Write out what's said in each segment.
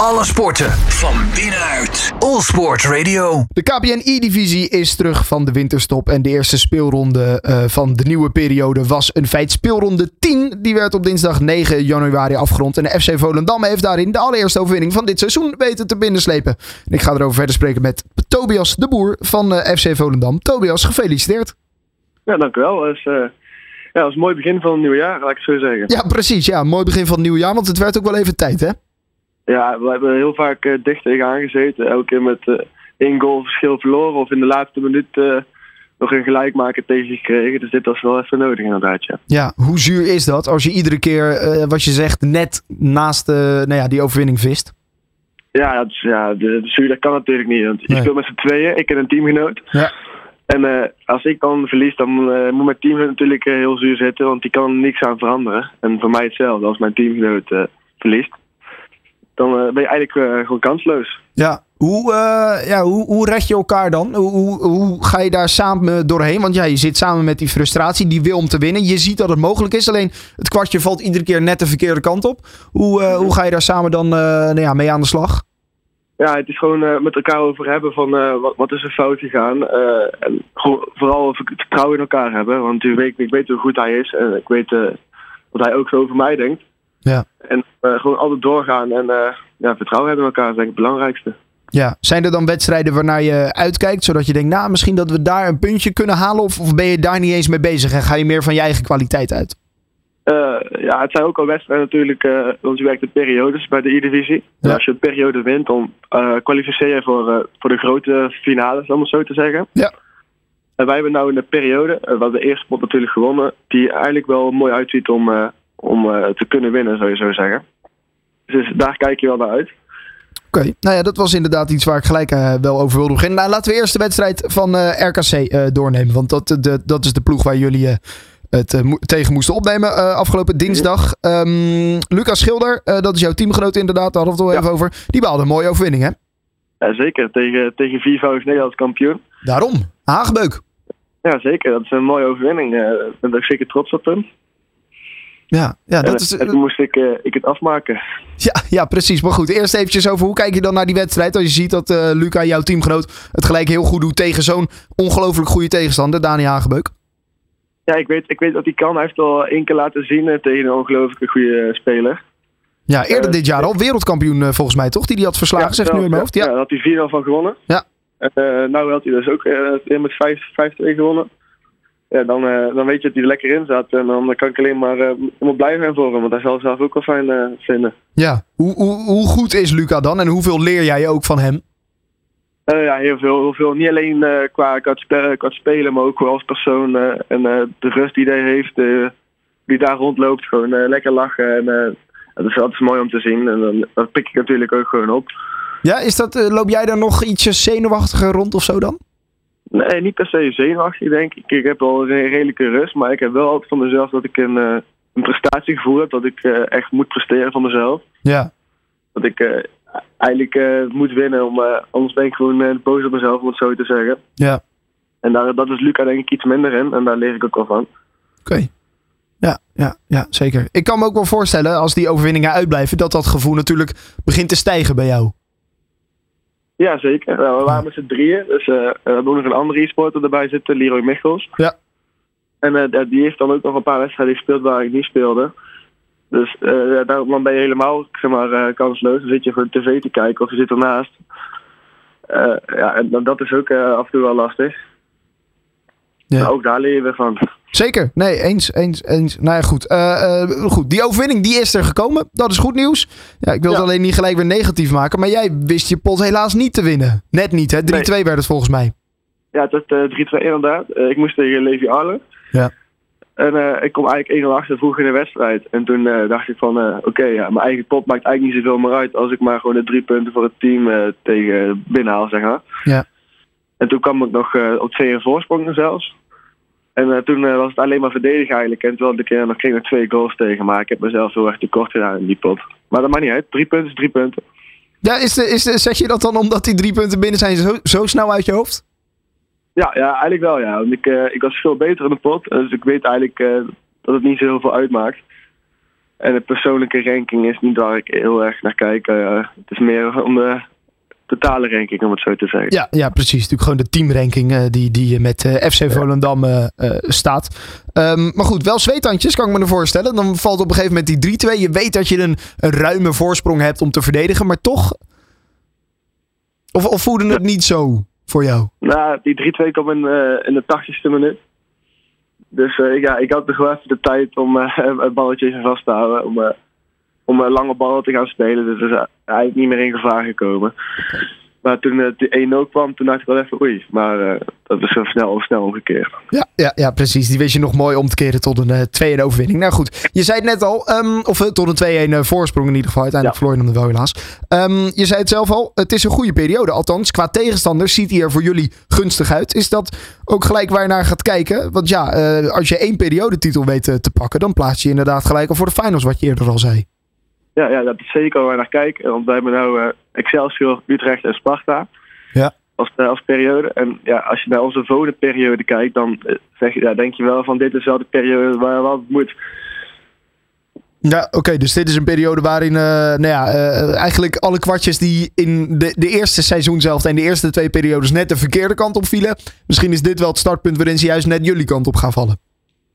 Alle sporten van binnenuit. All Sport Radio. De KPN E-divisie is terug van de winterstop. En de eerste speelronde uh, van de nieuwe periode was een feit. Speelronde 10. Die werd op dinsdag 9 januari afgerond. En de FC Volendam heeft daarin de allereerste overwinning van dit seizoen weten te binnenslepen. En ik ga erover verder spreken met Tobias de Boer van uh, FC Volendam. Tobias, gefeliciteerd. Ja, dankjewel. Dat is, uh, ja, dat is een mooi begin van het nieuwe jaar, laat ik het zo zeggen. Ja, precies. Ja, mooi begin van het nieuwe jaar. Want het werd ook wel even tijd, hè? Ja, we hebben heel vaak uh, dicht tegenaan gezeten. Elke keer met uh, één goal verschil verloren. Of in de laatste minuut uh, nog een gelijkmaker tegengekregen. Dus dit was wel even nodig inderdaad, ja. Ja, hoe zuur is dat als je iedere keer, wat je zegt, net naast nou ja, die overwinning vist? Ja, dat, is, ja de, de zuur dat kan natuurlijk niet. Want je nee. speelt met z'n tweeën. Ik en een teamgenoot. Ja. En als ik dan verlies, dan moet mijn teamgenoot natuurlijk heel zuur zitten. Want die kan niks aan veranderen. En voor mij hetzelfde. Als mijn teamgenoot verliest dan uh, ben je eigenlijk uh, gewoon kansloos. Ja, hoe, uh, ja hoe, hoe red je elkaar dan? Hoe, hoe, hoe, ga je daar samen doorheen? Want ja, je zit samen met die frustratie, die wil om te winnen. Je ziet dat het mogelijk is, alleen het kwartje valt iedere keer net de verkeerde kant op. Hoe, hoe ga je daar samen dan nou ja, mee aan de slag? Ja, het is gewoon met elkaar over hebben van wat, wat is er fout gegaan. en gewoon, vooral vertrouwen in elkaar hebben. Want ik weet, ik weet hoe goed hij is en ik weet wat hij ook zo over mij denkt. Ja. En uh, gewoon altijd doorgaan en uh, ja, vertrouwen hebben in elkaar is denk ik het belangrijkste. Ja, zijn er dan wedstrijden waarnaar je uitkijkt, zodat je denkt, nou, misschien dat we daar een puntje kunnen halen? Of, of ben je daar niet eens mee bezig en ga je meer van je eigen kwaliteit uit? Uh, ja, het zijn ook al wedstrijden natuurlijk, want je werkt in periodes bij de E-divisie. Ja. Als je een periode wint, dan kwalificeer je voor, voor de grote finales, om het zo te zeggen. Ja. En wij hebben nou in de periode, we hebben de eerste pot natuurlijk gewonnen, die eigenlijk wel mooi uitziet om om uh, te kunnen winnen, zou je zo zeggen. Dus daar kijk je wel naar uit. Oké, okay. nou ja, dat was inderdaad iets waar ik gelijk uh, wel over wilde beginnen. Nou, laten we eerst de wedstrijd van uh, RKC doornemen. Want dat, de, dat is de ploeg waar jullie het tegen moesten opnemen afgelopen dinsdag. Um, Lucas Schilder, dat is jouw teamgenoot inderdaad, daar hadden we het al ja. even over. Die behaalde een mooie overwinning, hè? Ja, zeker. Tegen, tegen viervoudig Nederlands kampioen. Daarom, Haagbeuk. Ja, zeker. Dat is een mooie overwinning. Ik ben er zeker trots op hem. Ja, ja dat en, is. En toen moest ik, uh, ik het afmaken. Ja, ja, precies. Maar goed, eerst eventjes over hoe kijk je dan naar die wedstrijd? Als je ziet dat uh, Luca, jouw teamgenoot, het gelijk heel goed doet tegen zo'n ongelooflijk goede tegenstander, Dani Hagebeuk. Ja, ik weet, ik weet dat hij kan. Hij heeft al één keer laten zien uh, tegen een ongelooflijke goede speler. Ja, eerder dit jaar al wereldkampioen volgens mij, toch? Die die had verslagen, ja, zegt nu in mijn hoofd. Ja, ja daar had hij 4 van gewonnen. Ja. Nou had hij dus ook met 5-2 gewonnen ja, dan, uh, dan weet je dat hij er lekker in zat. En dan kan ik alleen maar uh, blij zijn voor hem. Want hij zal zelf ook wel fijn uh, vinden. Ja, hoe, hoe, hoe goed is Luca dan? En hoeveel leer jij ook van hem? ja, heel veel, heel veel. Niet alleen qua, qua, qua, spelen, maar ook als persoon. en de rust die hij heeft, die daar rondloopt. Gewoon lekker lachen. En dat is altijd mooi om te zien. En dan, dat pik ik natuurlijk ook gewoon op. Ja, is dat, loop jij daar nog ietsje zenuwachtiger rond of zo dan? Nee, niet per se zenuwachtig, denk ik. Ik heb wel een redelijke rust, maar ik heb wel altijd van mezelf dat ik een, uh, een prestatiegevoel heb. Dat ik uh, echt moet presteren van mezelf. Ja. Dat ik uh, eigenlijk moet winnen, om, anders ben ik gewoon boos op mezelf, om het zo te zeggen. Ja. En daar, dat is Luca denk ik iets minder in, en daar leer ik ook wel van. Oké. Okay. Ja, ja, ja, zeker. Ik kan me ook wel voorstellen, als die overwinningen uitblijven, dat dat gevoel natuurlijk begint te stijgen bij jou. Ja, zeker. Nou, we waren met z'n drieën. Dus uh, we hebben ook nog een andere e-sporter erbij zitten, Leroy Michels. Ja. En uh, die heeft dan ook nog een paar wedstrijden gespeeld waar ik niet speelde. Dus uh, daar, dan ben je helemaal zeg maar, kansloos. Dan zit je voor de tv te kijken of je zit ernaast. ja, en dat is ook af en toe wel lastig. Ja. Maar ook daar leer je weer van. Zeker. Nee, eens, eens, eens. Nou ja, goed. Uh, uh, goed. Die overwinning die is er gekomen. Dat is goed nieuws. Ja, ik wil het alleen niet gelijk weer negatief maken. Maar jij wist je pot helaas niet te winnen. Net niet, hè? 3-2 nee. werd het volgens mij. Ja, het werd uh, 3-2 inderdaad. ik moest tegen Levi Arlen. Ja. En ik kom eigenlijk 1-0 achter vroeg in de wedstrijd. En toen dacht ik van, oké, okay, ja, mijn eigen pot maakt eigenlijk niet zoveel meer uit... als ik maar gewoon de drie punten voor het team tegen binnenhaal, zeg maar. Ja. En toen kwam ik nog op 2 voorsprong zelfs. En uh, toen uh, was het alleen maar verdedigen eigenlijk. En toen had ik uh, nog kreeg nog twee goals tegen. Maar ik heb mezelf heel erg tekort gedaan in die pot. Maar dat maakt niet uit. Drie punten is drie punten. Ja, is de, is de, zeg je dat dan omdat die drie punten binnen zijn zo, zo snel uit je hoofd? Ja, ja eigenlijk wel ja. Want ik, ik was veel beter in de pot. Dus ik weet eigenlijk dat het niet zo heel veel uitmaakt. En de persoonlijke ranking is niet waar ik heel erg naar kijk. Het is meer om de totale ranking, om het zo te zeggen. Ja, ja precies. Natuurlijk gewoon de teamranking uh, die, die met uh, FC Volendam staat. Um, maar goed, wel zweethandjes kan ik me voorstellen. Dan valt op een gegeven moment die 3-2. Je weet dat je een, een ruime voorsprong hebt om te verdedigen, maar toch... Of, of voelde het niet zo voor jou? Nou, die 3-2 kwam in, in de 80ste minuut. Dus ja, ik had nog wel even de tijd om het balletje even vast te houden. Om, om lange ballen te gaan spelen. Dus dat is eigenlijk niet meer in gevaar gekomen. Maar toen het de 1-0 kwam, toen dacht ik wel even oei. Maar uh, dat is zo snel, snel omgekeerd. Ja, ja, ja, precies. Die wist je nog mooi om te keren tot een uh, 2-1 overwinning. Nou goed, je zei het net al. Um, of uh, tot een 2-1 voorsprong in ieder geval. Uiteindelijk ja. verloor je hem wel helaas. Um, je zei het zelf al. Het is een goede periode. Althans, qua tegenstander ziet hij er voor jullie gunstig uit. Is dat ook gelijk waar je naar gaat kijken? Want ja, als je één periodetitel weet te pakken, dan plaats je inderdaad gelijk al voor de finals, wat je eerder al zei. Ja, ja, dat is zeker waar naar kijken. Want wij hebben nu uh, Excelsior, Utrecht en Sparta ja. als, uh, als periode. En ja, als je naar onze vodenperiode kijkt, dan uh, zeg, ja, denk je wel van dit is wel de periode waar wat moet. Ja, oké. Okay, dus dit is een periode waarin nou ja, eigenlijk alle kwartjes die in de, de eerste seizoen zelf en de eerste twee periodes net de verkeerde kant op vielen. Misschien is dit wel het startpunt waarin ze juist net jullie kant op gaan vallen.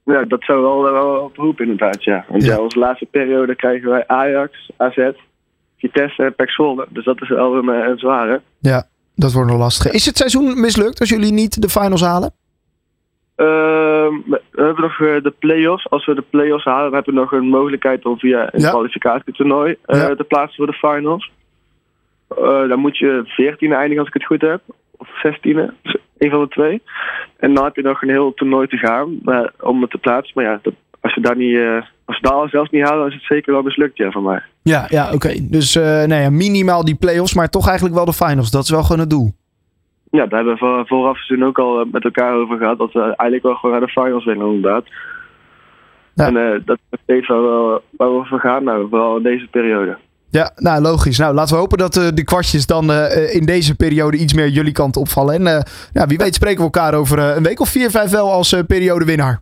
Ja, dat zou wel, wel oproepen inderdaad, ja. Want ja. ja, onze laatste periode krijgen wij Ajax, AZ, Vitesse en PEC Zwolle. Dus dat is wel een, een zware. Ja, dat wordt nog lastig. Is het seizoen mislukt als jullie niet de finals halen? Uh, we hebben nog de play-offs. Als we de play-offs halen, hebben we nog een mogelijkheid om via een ja. kwalificatietoernooi uh, ja. te plaatsen voor de finals. Uh, dan moet je 14 eindigen als ik het goed heb. Of 16e. Een van de twee. En dan heb je nog een heel toernooi te gaan uh, om het te plaatsen. Maar ja, dat, als we daar niet, uh, als we daar zelfs niet halen, dan is het zeker wel mislukt ja, van mij. Ja, ja oké. Okay. Dus uh, nou ja, minimaal die play-offs, maar toch eigenlijk wel de finals. Dat is wel gewoon het doel. Ja, daar hebben we vooraf seizoen ook al met elkaar over gehad. Dat we eigenlijk wel gewoon naar de finals willen, inderdaad. Ja. En uh, dat is steeds wel waar we voor gaan, nou, vooral in deze periode. Ja, nou logisch. Nou, laten we hopen dat uh, de kwartjes dan uh, in deze periode iets meer jullie kant opvallen. En uh, ja, wie weet spreken we elkaar over een week of vier, vijf wel als periodewinnaar.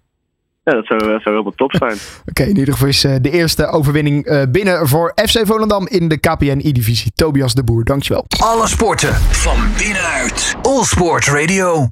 Ja, dat zou, dat zou helemaal top zijn. Oké, okay, in ieder geval is de eerste overwinning binnen voor FC Volendam in de KPN E-divisie. Tobias de Boer, dankjewel. Alle sporten van binnenuit. All Sport Radio.